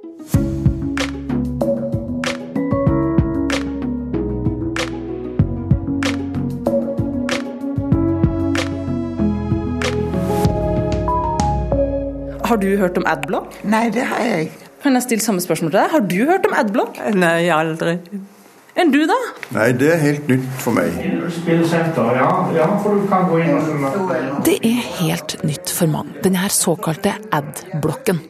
Har du hørt om Adblock? Nei, det har jeg. ikke. Kan jeg stille samme spørsmål til deg? Har du hørt om Adblock? Nei, aldri. Enn du, da? Nei, det er helt nytt for meg. Spillsenter, ja. ja, for du kan gå inn og Det er helt nytt for mange, denne såkalte ad-blokken.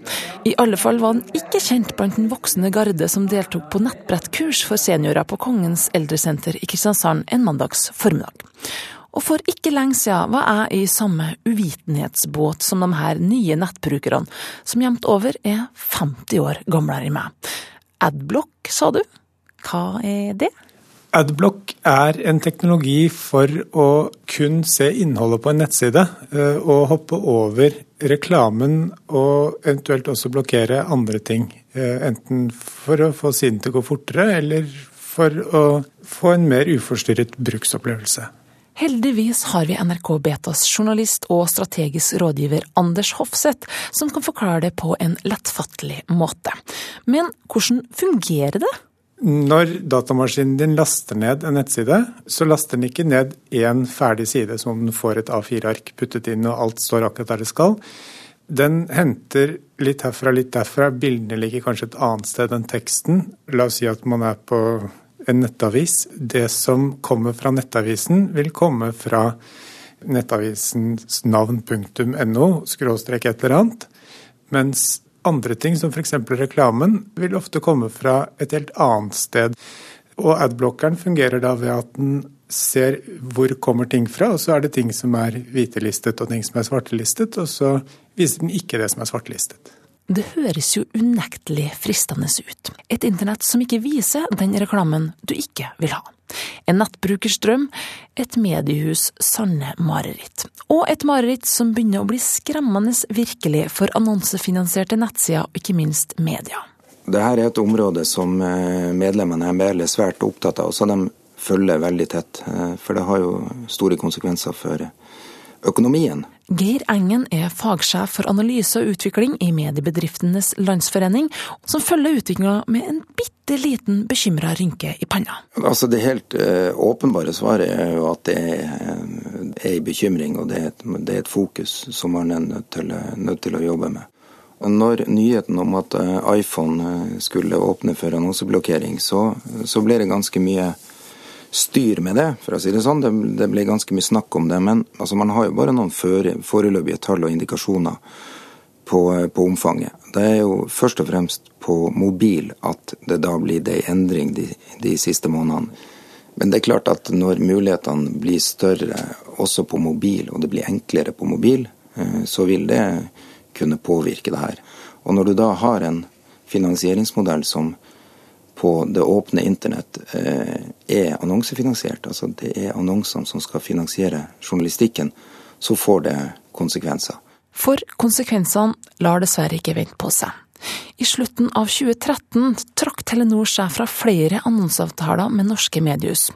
I alle fall var den ikke kjent blant den voksne garde som deltok på nettbrettkurs for seniorer på Kongens eldresenter i Kristiansand en mandags formiddag. Og for ikke lenge siden var jeg i samme uvitenhetsbåt som de her nye nettbrukerne, som jevnt over er 50 år gamlere enn meg. Adblock, sa du? Hva er det? Adblock er en teknologi for å kun se innholdet på en nettside, eh, og hoppe over reklamen og eventuelt også blokkere andre ting. Eh, enten for å få siden til å gå fortere, eller for å få en mer uforstyrret bruksopplevelse. Heldigvis har vi NRK Betas journalist og strategisk rådgiver Anders Hofseth, som kan forklare det på en lettfattelig måte. Men hvordan fungerer det? Når datamaskinen din laster ned en nettside, så laster den ikke ned én ferdig side som om den får et A4-ark puttet inn og alt står akkurat der det skal. Den henter litt herfra, litt derfra. Bildene ligger kanskje et annet sted enn teksten. La oss si at man er på en nettavis. Det som kommer fra nettavisen, vil komme fra nettavisens navn.no, skråstrek et eller annet. Mens andre ting, som f.eks. reklamen, vil ofte komme fra et helt annet sted. Og adblockeren fungerer da ved at den ser hvor kommer ting fra, og så er det ting som er hvitelistet og ting som er svartelistet, og så viser den ikke det som er svartelistet. Det høres jo unektelig fristende ut. Et internett som ikke viser den reklamen du ikke vil ha. En nettbrukers drøm, et mediehus sanne mareritt. Og et mareritt som begynner å bli skremmende virkelig for annonsefinansierte nettsider, og ikke minst media. Dette er et område som eh, medlemmene i MBL er svært opptatt av, og så de følger veldig tett. Eh, for det har jo store konsekvenser for økonomien. Geir Engen er fagsjef for analyse og utvikling i Mediebedriftenes Landsforening, som følger utviklinga med en bitte liten bekymra rynke i panna. Altså Det helt uh, åpenbare svaret er jo at det er, en bekymring, og det er, et, det er et fokus som man er nødt til, nødt til å jobbe med. Når nyheten om at eh, iPhone eh, skulle åpne for annonseblokkering, så, så ble det ganske mye styr med det, for å si det sånn. Det, det ble ganske mye snakk om det. Men altså, man har jo bare noen foreløpige tall og indikasjoner på, på, omfanget. Det er jo først og fremst på mobil at det da blir det endring de, de siste månedene. Men det er klart at når mulighetene blir større også på mobil, og det blir enklere på mobil, eh, så vil det kunne påvirke det her. Og når du da har en finansieringsmodell som på det åpne internett eh, er annonsefinansiert, altså det er annonsene som skal finansiere journalistikken, så får det konsekvenser. For konsekvensene lar dessverre ikke vente på seg. I slutten av 2013 trakk Telenor seg fra flere annonseavtaler med norske mediehus.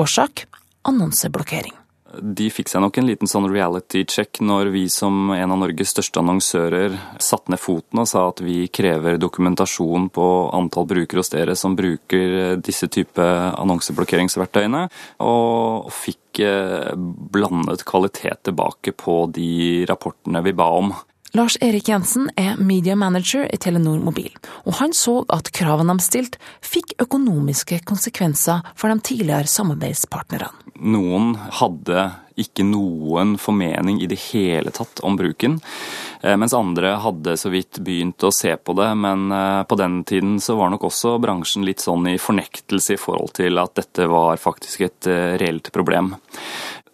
Årsak annonseblokkering de fikk seg nok en liten sånn reality check når vi som en av Norges største annonsører satte ned foten og sa at vi krever dokumentasjon på antall brukere hos dere som bruker disse type annonseblokkeringsverktøyene, og fikk eh, blandet kvalitet tilbake på de rapportene vi ba om. Lars Erik Jensen er media manager i Telenor Mobil, og han så at kravene de stilte fikk økonomiske konsekvenser for de tidligere samarbeidspartnerne. Noen hadde ikke noen formening i det hele tatt om bruken, eh, mens andre hadde så vidt begynt å se på det. Men eh, på den tiden så var nok også bransjen litt sånn i fornektelse i forhold til at dette var faktisk et eh, reelt problem.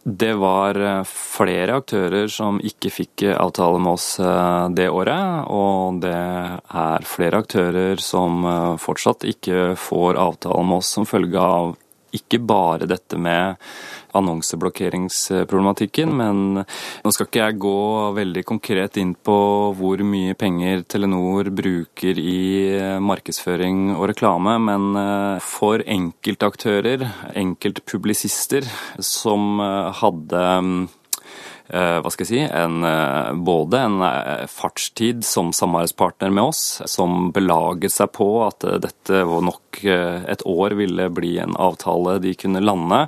Det var eh, flere aktører som ikke fikk eh, avtale med oss eh, det året, og det er flere aktører som fortsatt ikke får avtale med oss som følge av ikke bare dette med annonseblokkeringsproblematikken. Men nå skal ikke jeg gå veldig konkret inn på hvor mye penger Telenor bruker i markedsføring og reklame, men eh, for enkeltaktører, enkeltpublisister, som eh, hadde hva skal jeg si, en, både en fartstid som samarbeidspartner med oss, som belaget seg på at dette nok et år ville bli en avtale de kunne lande,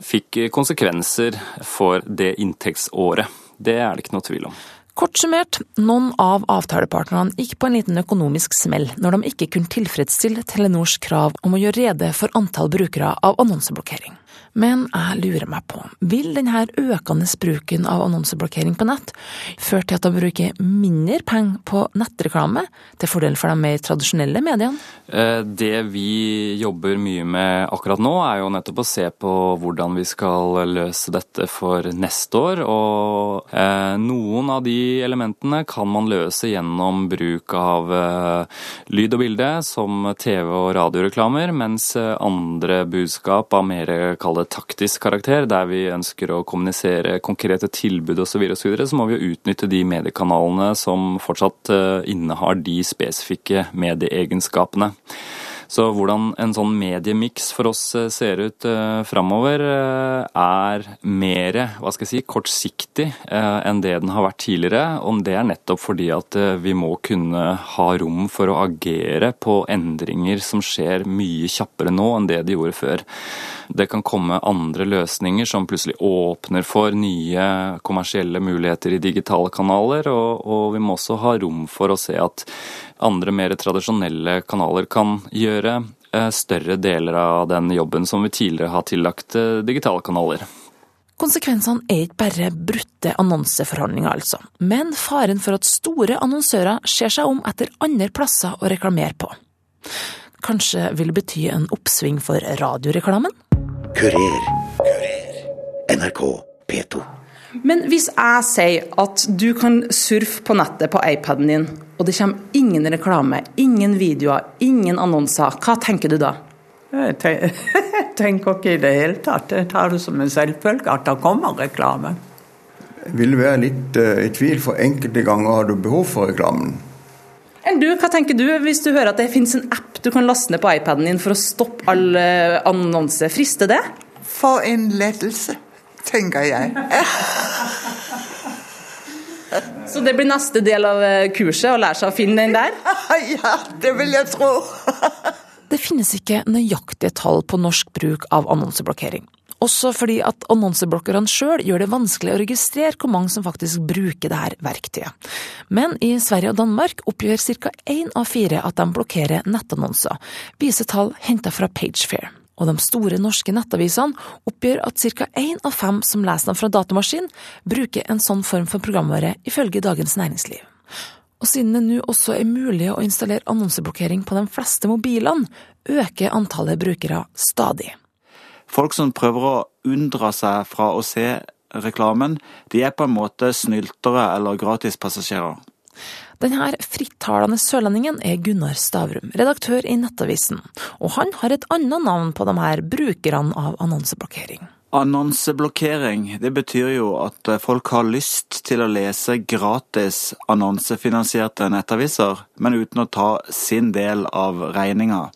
fikk konsekvenser for det inntektsåret. Det er det ikke noe tvil om. Kort summert, noen av avtalepartnerne gikk på en liten økonomisk smell når de ikke kunne tilfredsstille Telenors krav om å gjøre rede for antall brukere av annonseblokkering. Men jeg lurer meg på, vil denne økende bruken av annonseblokkering på nett føre til at de bruker mindre penger på nettreklame, til fordel for de mer tradisjonelle mediene? Eh, det vi jobber mye med akkurat nå, er jo nettopp å se på hvordan vi skal løse dette for neste år. Og eh, noen av de elementene kan man løse gjennom bruk av eh, lyd og bilde, som TV- og radioreklamer, mens andre budskap av mer kalde taktisk karakter, der vi ønsker å kommunisere konkrete tilbud osv., så, så, videre, så må vi jo utnytte de mediekanalene som fortsatt eh, innehar de spesifikke medieegenskapene. Så hvordan en sånn mediemiks for oss eh, ser ut eh, framover, uh, er mer hva skal jeg si, kortsiktig eh, enn det den har vært tidligere. Og det er nettopp fordi at eh, vi må kunne ha rom for å agere på endringer som skjer mye kjappere nå enn det de gjorde før. Det kan komme andre løsninger som plutselig åpner for nye kommersielle muligheter i digitale kanaler, og, og vi må også ha rom for å se at andre mer tradisjonelle kanaler kan gjøre eh, større deler av den jobben som vi tidligere har tillagt eh, digitale kanaler. Konsekvensene er ikke bare brutte annonseforhandlinger, altså, men faren for at store annonsører ser seg om etter andre plasser å reklamere på. Kanskje vil det bety en oppsving for radioreklamen? Kurer. Kurer. NRK P2. Men hvis jeg sier at du kan surfe på nettet på iPaden din, og det kommer ingen reklame, ingen videoer, ingen annonser, hva tenker du da? Jeg tenker ikke i det hele tatt. Jeg tar det som en selvfølge at det kommer reklame. Jeg vil være litt uh, i tvil, for enkelte ganger har du behov for reklamen. Enn du, Hva tenker du hvis du hører at det finnes en app du kan laste ned på iPaden din for å stoppe alle annonser? Frister det? For en lettelse tenker jeg. Så det blir neste del av eh, kurset, å lære seg å finne den der? Ja, det vil jeg tro. Det finnes ikke nøyaktige tall på norsk bruk av annonseblokkering. Også fordi at annonseblokkerne sjøl gjør det vanskelig å registrere hvor mange som faktisk bruker dette verktøyet. Men i Sverige og Danmark oppgjør ca. én av fire at de blokkerer nettannonser, viser tall henta fra Pagefair og de store norske nettavisene oppgjør at ca. én av fem som leser dem fra datamaskin, bruker en sånn form for programvare, ifølge Dagens Næringsliv. Og siden det nå også er mulig å installere annonseblokkering på de fleste mobilene, øker antallet brukere stadig. Folk som prøver å unndra seg fra å se reklamen, de er på en måte snyltere eller gratispassasjerer. Denne frittalende sørlendingen er Gunnar Stavrum, redaktør i Nettavisen, og han har et annet navn på de her brukerne av annonseblokkering. Annonseblokkering det betyr jo at folk har lyst til å lese gratis annonsefinansierte nettaviser, men uten å ta sin del av regninga.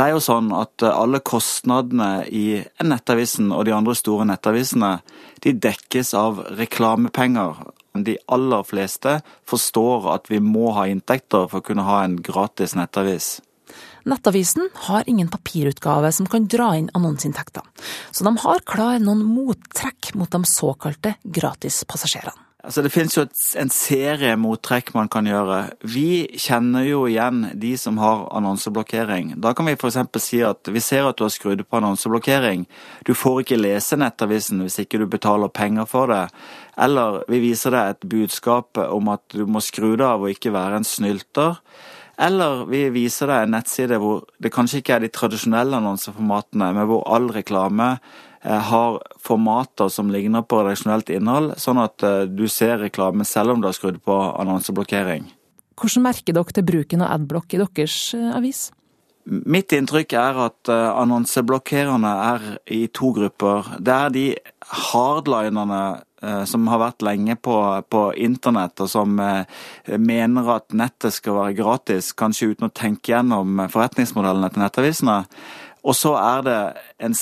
Det er jo sånn at alle kostnadene i Nettavisen og de andre store nettavisene de dekkes av reklamepenger, de aller fleste forstår at vi må ha inntekter for å kunne ha en gratis nettavis. Nettavisen har ingen papirutgave som kan dra inn annonseinntekter, så de har klar noen mottrekk mot de såkalte gratispassasjerene. Altså, det finnes jo en serie mottrekk man kan gjøre. Vi kjenner jo igjen de som har annonseblokkering. Da kan vi f.eks. si at vi ser at du har skrudd på annonseblokkering. Du får ikke lese Nettavisen hvis ikke du betaler penger for det. Eller vi viser deg et budskap om at du må skru det av og ikke være en snylter. Eller vi viser deg en nettside hvor det kanskje ikke er de tradisjonelle annonseformatene, men hvor all reklame har formater som ligner på redaksjonelt innhold, sånn at eh, du ser reklame selv om du har skrudd på annonseblokkering. Hvordan merker dere til bruken av adblock i deres eh, avis? Mitt inntrykk er at annonseblokkererne er i to grupper. Det er de hardlinerne som har vært lenge på, på internett, og som mener at nettet skal være gratis, kanskje uten å tenke gjennom forretningsmodellene til nettavisene. Og så er det en,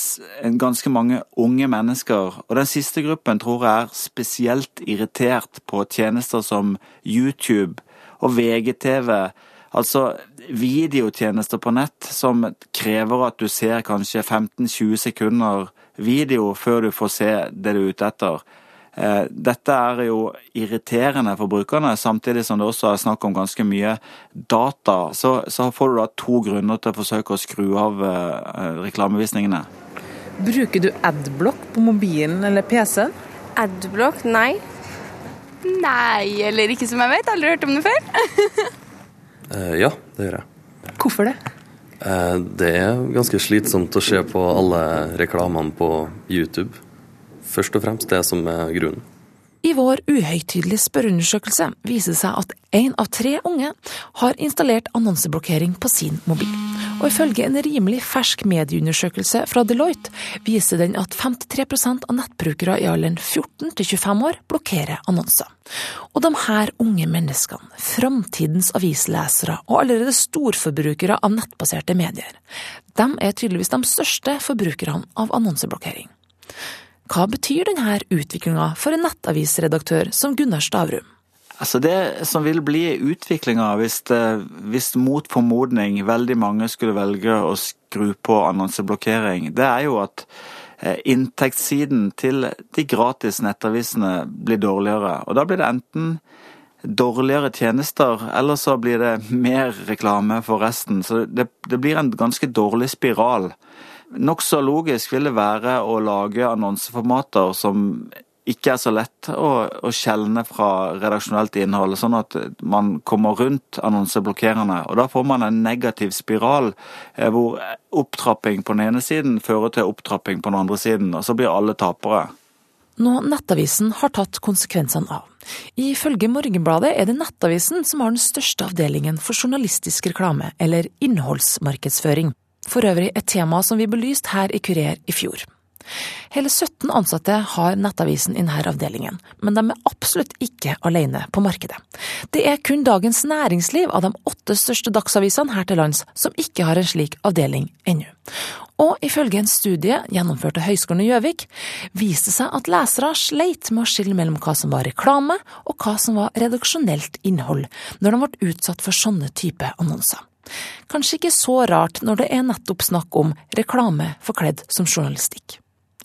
en, ganske mange unge mennesker, og den siste gruppen tror jeg er spesielt irritert på tjenester som YouTube og VGTV, altså videotjenester på nett som krever at du ser kanskje 15-20 sekunder video før du får se det du er ute etter. Eh, dette er jo irriterende for brukerne, samtidig som det også er snakk om ganske mye data. Så, så får du da to grunner til å forsøke å skru av uh, reklamevisningene. Bruker du adblock på mobilen eller PC-en? Adblock? Nei. Nei, eller ikke som jeg vet. Aldri hørt om det før. uh, ja, det gjør jeg. Hvorfor det? Uh, det er ganske slitsomt å se på alle reklamene på YouTube først og fremst det som er grunnen. I vår uhøytidelige spørreundersøkelse viser det seg at én av tre unge har installert annonseblokkering på sin mobil. Og ifølge en rimelig fersk medieundersøkelse fra Deloitte viser den at 53% av nettbrukere i alderen 14 til 25 år blokkerer annonser. Og de her unge menneskene, framtidens avislesere og allerede storforbrukere av nettbaserte medier, de er tydeligvis de største forbrukerne av annonseblokkering. Hva betyr denne utviklinga for en nettavisredaktør som Gunnar Stavrum? Altså Det som vil bli utviklinga hvis, hvis, mot formodning veldig mange skulle velge å skru på annonseblokkering, det er jo at eh, inntektssiden til de gratis nettavisene blir dårligere. Og da blir det enten dårligere tjenester, eller så blir det mer reklame for resten. Så det, det blir en ganske dårlig spiral. Nokså logisk vil det være å lage annonseformater som ikke er så lett å, å skjelne fra redaksjonelt innhold, sånn at man kommer rundt annonseblokkerende. Og Da får man en negativ spiral eh, hvor opptrapping på den ene siden fører til opptrapping på den andre siden, og så blir alle tapere. Nå Nettavisen har tatt konsekvensene av. Ifølge Morgenbladet er det Nettavisen som har den største avdelingen for journalistisk reklame, eller innholdsmarkedsføring for øvrig et tema som vi belyste her i Kurer i fjor. Hele 17 ansatte har Nettavisen i denne avdelingen, men de er absolutt ikke alene på markedet. Det er kun Dagens Næringsliv av de åtte største dagsavisene her til lands som ikke har en slik avdeling ennå. Og ifølge en studie gjennomført av Høgskolen i Gjøvik, viste seg at lesere sleit med å skille mellom hva som var reklame og hva som var redaksjonelt innhold, når de ble utsatt for sånne type annonser. Kanskje ikke så rart når det er nettopp snakk om reklame forkledd som journalistikk.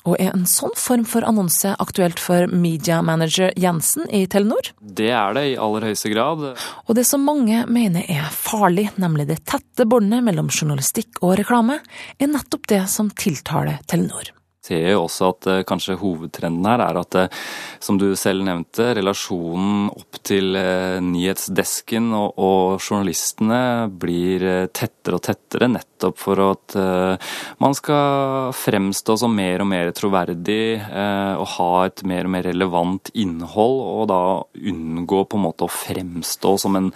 Og er en sånn form for annonse aktuelt for media manager Jensen i Telenor? Det er det i aller høyeste grad. Og det som mange mener er farlig, nemlig det tette båndet mellom journalistikk og reklame, er nettopp det som tiltaler Telenor ser jo også at uh, kanskje hovedtrenden her er at, uh, som du selv nevnte, relasjonen opp til uh, nyhetsdesken og, og, journalistene blir tettere og tettere, nettopp for at man skal fremstå som mer og mer troverdig og ha et mer og mer relevant innhold, og da unngå på en måte å fremstå som en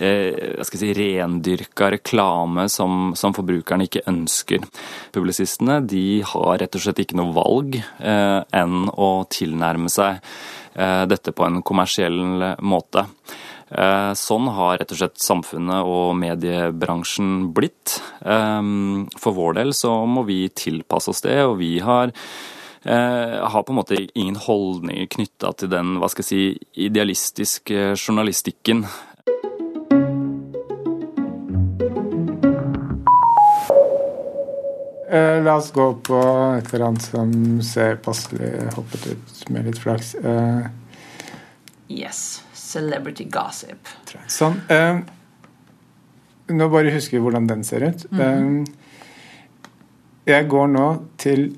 jeg skal si, rendyrka reklame som, som forbrukerne ikke ønsker. Publisistene de har rett og slett ikke noe valg eh, enn å tilnærme seg eh, dette på en kommersiell måte. Eh, sånn har rett og slett samfunnet og mediebransjen blitt. For vår del så må vi tilpasse oss det, og vi har har på en måte ingen holdninger knytta til den hva skal jeg si, idealistiske journalistikken Eh, la oss gå på et eller annet som ser passelig hoppet ut med litt flaks. Eh, yes. Celebrity gossip. Sånn. Eh, nå bare husker vi hvordan den ser ut. Mm -hmm. jeg går nå til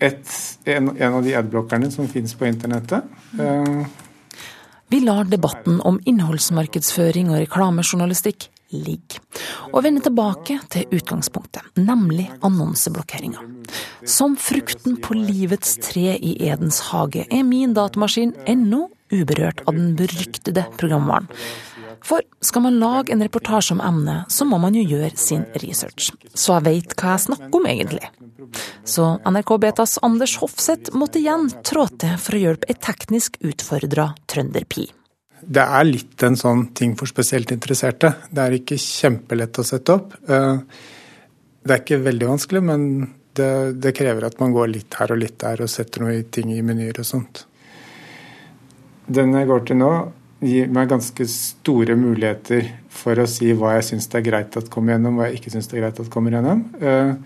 et, en, en, av de adblockerne som finnes på internettet. Eh, vi lar debatten om innholdsmarkedsføring og reklamejournalistikk ligge, og vende tilbake til utgangspunktet, nemlig annonseblokkeringa. Som frukten på livets tre i Edens hage er min datamaskin ennå uberørt av den beryktede programvaren. For skal man lage en reportasje om emnet, så må man jo gjøre sin research. Så jeg veit hva jeg snakker om, egentlig. Så NRK Betas Anders Hofseth måtte igjen trå til for å hjelpe ei teknisk utfordra trønderpi det er litt en sånn ting for spesielt interesserte. Det er ikke kjempelett å sette opp. Eh, Det er ikke veldig vanskelig, men det, det krever at man går litt her og litt der og setter noe ting i menyer og sånt. Den jeg går til nå, gir meg ganske store muligheter for å si hva jeg syns det er greit at kommer gjennom, hva jeg ikke syns det er greit at kommer gjennom. Uh,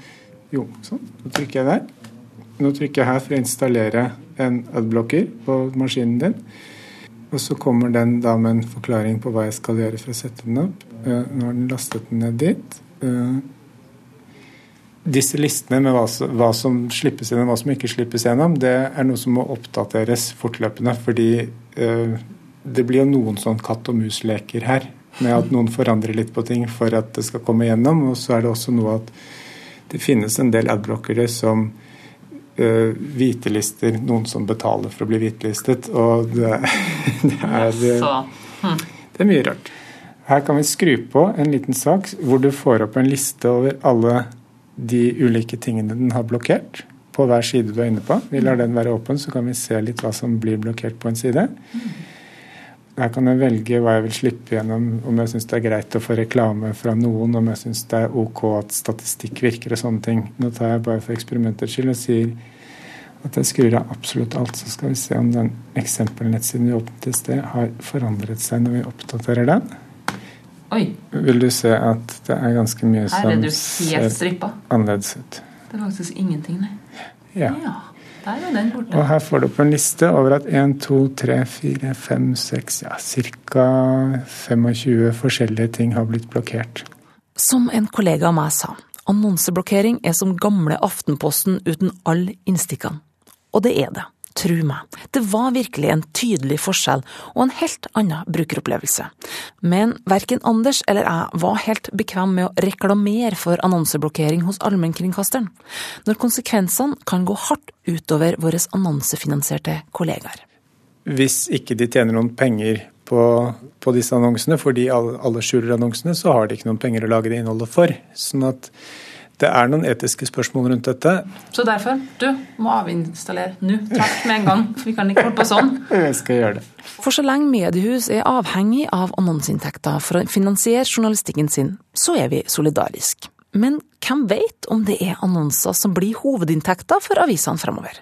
jo, sånn. Nå trykker jeg der. Nå trykker jeg her for å installere en adblocker på maskinen din. Og så kommer den da med en forklaring på hva jeg skal gjøre for å sette den opp. Uh, nå har den lastet den ned dit. Uh, disse listene med hva, hva, som slippes gjennom hva som ikke slippes gjennom, det er noe som må oppdateres fortløpende. Fordi eh, det blir jo noen sånn katt og mus-leker her. Med at noen forandrer litt på ting for at det skal komme gjennom. Og så er det også noe at det finnes en del adblockere som eh, hvitelister noen som betaler for å bli hvitelistet. Og det, det, er, hm. det er mye rart. Her kan vi skru på en liten sak hvor du får opp en liste over alle de ulike tingene den har blokkert på hver side du er inne på. Vi lar den være åpen, så kan vi se litt hva som blir blokkert på en side. Her kan jeg velge hva jeg vil slippe gjennom, om jeg syns det er greit å få reklame fra noen, om jeg syns det er OK at statistikk virker og sånne ting. Nå tar jeg bare for eksperimentets skyld og sier at jeg skrur av absolutt alt. Så skal vi se om den eksempelnettsiden vi åpnet i sted, har forandret seg når vi oppdaterer den. Oi. Vil du se at det er ganske mye som ser strippa. annerledes ut. Det er faktisk ingenting, nei. Ja. ja. Der er den borte. Og her får du opp en liste over at 1, 2, 3, 4, 5, 6 Ja, ca. 25 forskjellige ting har blitt blokkert. Som en kollega av meg sa, annonseblokkering er som gamle Aftenposten uten all innstikkene. Og det er det. Tru meg, det var virkelig en tydelig forskjell og en helt annen brukeropplevelse. Men verken Anders eller jeg var helt bekvem med å reklamere for annonseblokkering hos allmennkringkasteren, når konsekvensene kan gå hardt utover våre annonsefinansierte kollegaer. Hvis ikke de tjener noen penger på, på disse annonsene, fordi alle skjuler annonsene, så har de ikke noen penger å lage det innholdet for. Sånn at det er noen etiske spørsmål rundt dette. Så derfor, du må avinstallere nå. Takk med en gang. Vi kan ikke holde på sånn. Jeg skal gjøre det. For så lenge mediehus er avhengig av annonseinntekter for å finansiere journalistikken sin, så er vi solidariske. Men hvem vet om det er annonser som blir hovedinntekter for avisene fremover?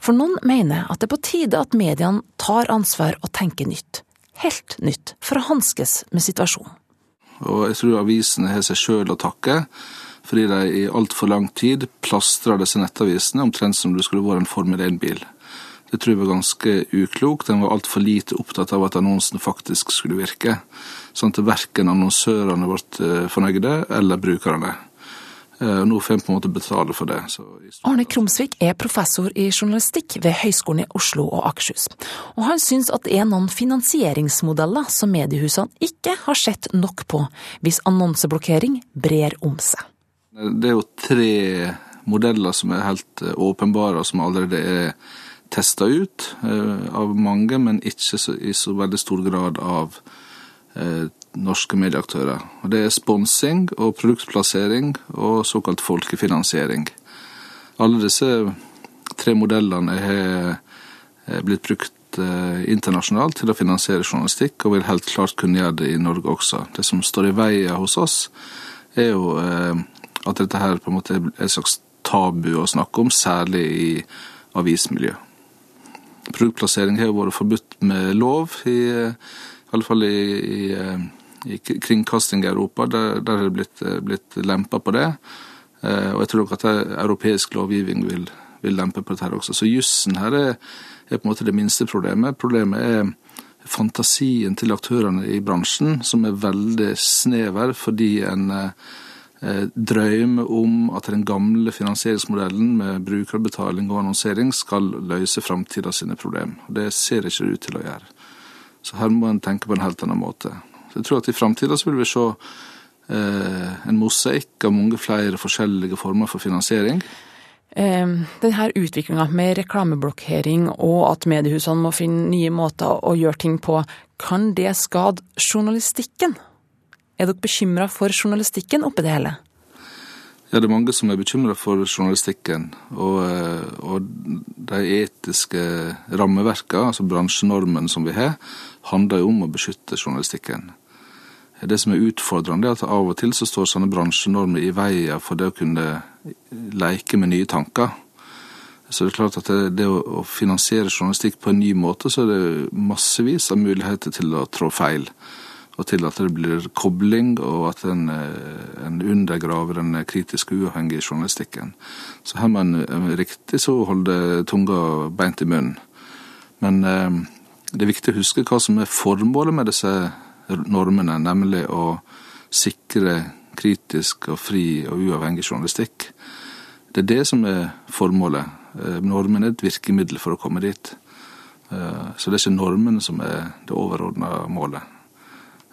For noen mener at det er på tide at mediene tar ansvar og tenker nytt. Helt nytt, for å hanskes med situasjonen. Og jeg tror avisene har seg sjøl å takke fordi de i altfor lang tid plastra disse nettavisene omtrent som det skulle vært en Formel 1-bil. Det tror jeg var ganske uklokt. En var altfor lite opptatt av at annonsene faktisk skulle virke. Sånn at verken annonsørene ble eh, fornøyde, eller brukerne. Eh, nå får en på en måte betale for det. Arne Krumsvik er professor i journalistikk ved Høgskolen i Oslo og Akershus. Og han syns at det er noen finansieringsmodeller som mediehusene ikke har sett nok på, hvis annonseblokkering brer om seg. Det er jo tre modeller som er helt eh, åpenbare, og som allerede er testa ut eh, av mange, men ikke i så veldig stor grad av eh, norske medieaktører. Og det er sponsing og produktplassering og såkalt folkefinansiering. Alle disse tre modellene har blitt brukt internasjonalt til å finansiere journalistikk, og vil helt klart kunne gjøre det i Norge også. Det som står i veien hos oss, er jo at dette her på en måte er et slags tabu å snakke om, særlig i avismiljø. Produktplassering har vært forbudt med lov, i, i alle fall i, i, i kringkasting i Europa. Der, der har det blitt, blitt lempa på det. Eh, og jeg tror nok at europeisk lovgivning vil, vil lempe på dette her også. Så jussen her er, er, på en måte det minste problemet. Problemet er fantasien til aktørene i bransjen, som er veldig snever fordi en eh, Eh, drøm om at den gamle finansieringsmodellen med brukerbetaling og annonsering skal løse framtida sine problemer. Det ser ikke ut til å gjøre. Så her må en tenke på en helt annen måte. Så jeg tror at i framtida vil vi se eh, en mosaikk av mange flere forskjellige former for finansiering. Ehm, Denne utviklinga med reklameblokkering og at mediehusene må finne nye måter å gjøre ting på, kan det skade journalistikken? Er dere bekymra for journalistikken oppi det hele? Ja, det er mange som er bekymra for journalistikken. Og, eh, og, de etiske rammeverka, altså bransjenormen som vi har, handler jo om å beskytte journalistikken. Det som er utfordrende, er at av og til så står sånne bransjenormer i veien for det å kunne leke med nye tanker. Så det er klart at det, det å, finansiere journalistikk på en ny måte, så er det massevis av muligheter til å trå feil. Og til at det blir kobling, og at en, eh, en undergraver den kritiske, uavhengige journalistikken. Så her må en eh, riktig så holde tunga beint i munnen. Men eh, det er viktig å huske hva som er formålet med disse normene, nemlig å sikre kritisk og fri og uavhengig journalistikk. Det er det som er formålet. Eh, normen er et virkemiddel for å komme dit. Så det er ikke normen som er det overordna målet.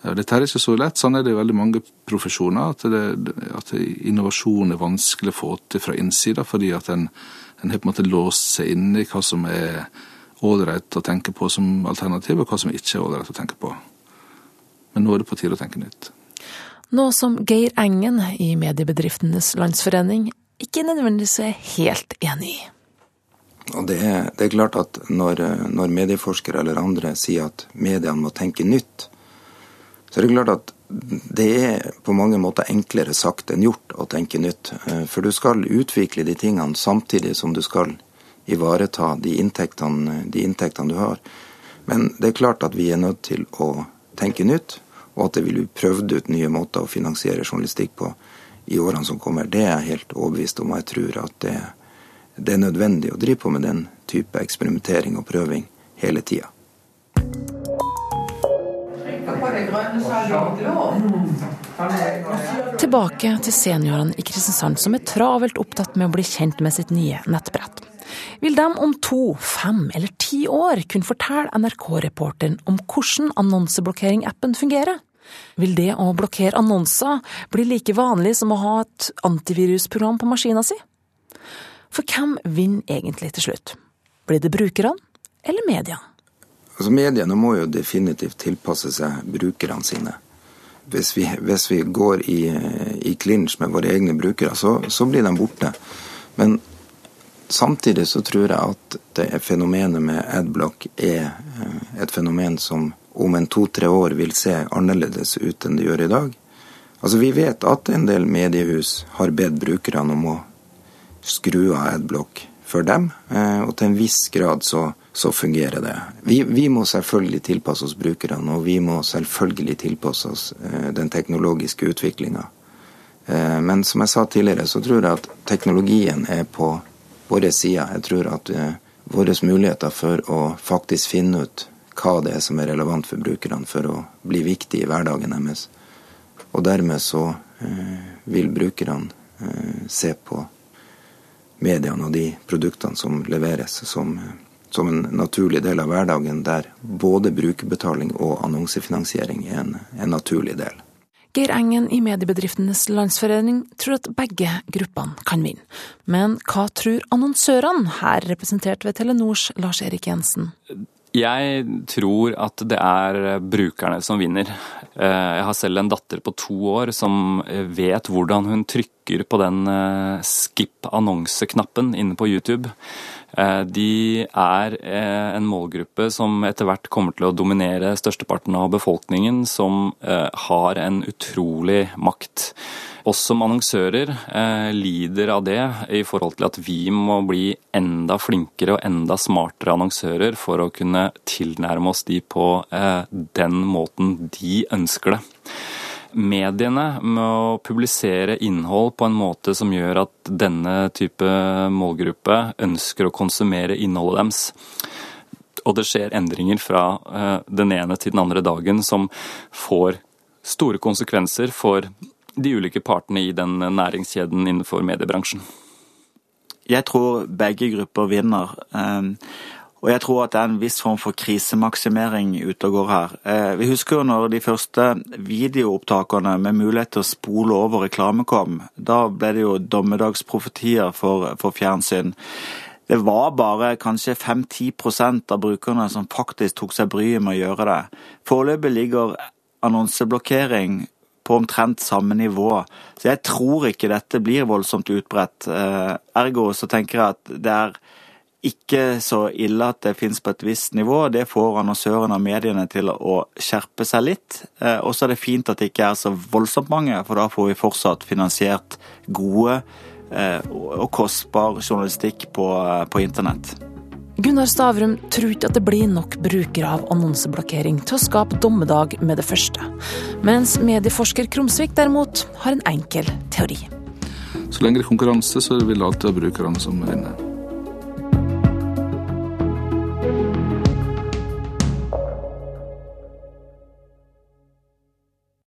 Dette er ikke så lett. Sånn er det i veldig mange profesjoner. At, det, at innovasjon er vanskelig å få til fra innsida, fordi at en, en har på en måte låst seg inn i hva som er ålreit å tenke på som alternativ, og hva som ikke er ålreit å tenke på. Men nå er det på tide å tenke nytt. Nå som Geir Engen i Mediebedriftenes Landsforening ikke nødvendigvis er helt enig i. Det er, det er klart at når, når, medieforskere eller andre sier at mediene må tenke nytt, så det er klart at det er på mange måter enklere sagt enn gjort å tenke nytt. Eh, for du skal utvikle de tingene samtidig som du skal ivareta de inntektene, de inntektene du har. Men det er klart at vi er nødt til å tenke nytt, og at det vil bli prøvd ut nye måter å finansiere journalistikk på i årene som kommer. Det er jeg helt overbevist om, og jeg tror at det det er nødvendig å drive på med den type eksperimentering og prøving hele tida. Tilbake til seniorene i Kristiansand som er travelt opptatt med å bli kjent med sitt nye nettbrett. Vil de om to, fem eller ti år kunne fortelle NRK-reporteren om hvordan annonseblokkering-appen fungerer? Vil det å blokkere annonser bli like vanlig som å ha et antivirusprogram på maskina si? For hvem vinner egentlig til slutt? Blir det brukerne eller mediene? Altså Mediene må jo definitivt tilpasse seg brukerne sine. Hvis vi, hvis vi går i, i klinsj med våre egne brukere, så, så, blir de borte. Men samtidig så tror jeg at det fenomenet med adblock er eh, et fenomen som om en to-tre år vil se annerledes ut enn det gjør i dag. Altså Vi vet at en del mediehus har bedt brukerne om å skru av adblock for dem, eh, og til en viss grad så, så fungerer det. Vi, vi, må selvfølgelig tilpasse oss brukerne, og vi må selvfølgelig tilpasse oss eh, den teknologiske utviklinga. Eh, men som jeg sa tidligere, så tror jeg at teknologien er på våre sider. Jeg tror at våre muligheter for å faktisk finne ut hva det er som er relevant for brukerne for å bli viktig i hverdagen deres. Og dermed så vil brukerne se på mediene og de produktene som leveres, som, som, en naturlig del av hverdagen, der både brukerbetaling og annonsefinansiering er en, en naturlig del. Geir Engen i Mediebedriftenes Landsforening tror at begge gruppene kan vinne. Men hva tror annonsørene, her representert ved Telenors Lars Erik Jensen? Jeg tror at det er brukerne som vinner. Eh, jeg har selv en datter på to år som vet hvordan hun trykker på den skip annonse-knappen inne på YouTube. Eh, de er en målgruppe som etter hvert kommer til å dominere størsteparten av befolkningen, som har en utrolig makt oss som annonsører eh, lider av det i forhold til at vi må bli enda flinkere og enda smartere annonsører for å kunne tilnærme oss de på eh, den måten de ønsker det. Mediene med å publisere innhold på en måte som gjør at denne type målgruppe ønsker å konsumere innholdet deres og det skjer endringer fra eh, den ene til den andre dagen som får store konsekvenser for de ulike partene i den næringskjeden innenfor mediebransjen? Jeg tror begge grupper vinner. Og jeg tror at det er en viss form for krisemaksimering ute og går her. Eh, vi husker jo når de første videoopptakene med mulighet til å spole over reklame kom. Da ble det jo dommedagsprofetier for, for fjernsyn. Det var bare kanskje 5-10% av brukerne som faktisk tok seg bryet med å gjøre det. Foreløpig ligger annonseblokkering på omtrent samme nivå. Så jeg tror ikke dette blir voldsomt utbredt. Eh, ergo så tenker jeg at det er ikke så ille at det finnes på et visst nivå. Det får annonsørene og mediene til å skjerpe seg litt. Eh, og så er det fint at det ikke er så voldsomt mange, for da får vi fortsatt finansiert gode eh, og kostbar journalistikk på, på internett. Gunnar Stavrum tror ikke at det blir nok brukere av annonseblokkering til å skape dommedag med det første. Mens medieforsker Krumsvik derimot har en enkel teori. Så lenge det er konkurranse, så vil det alltid være brukerne som vinner.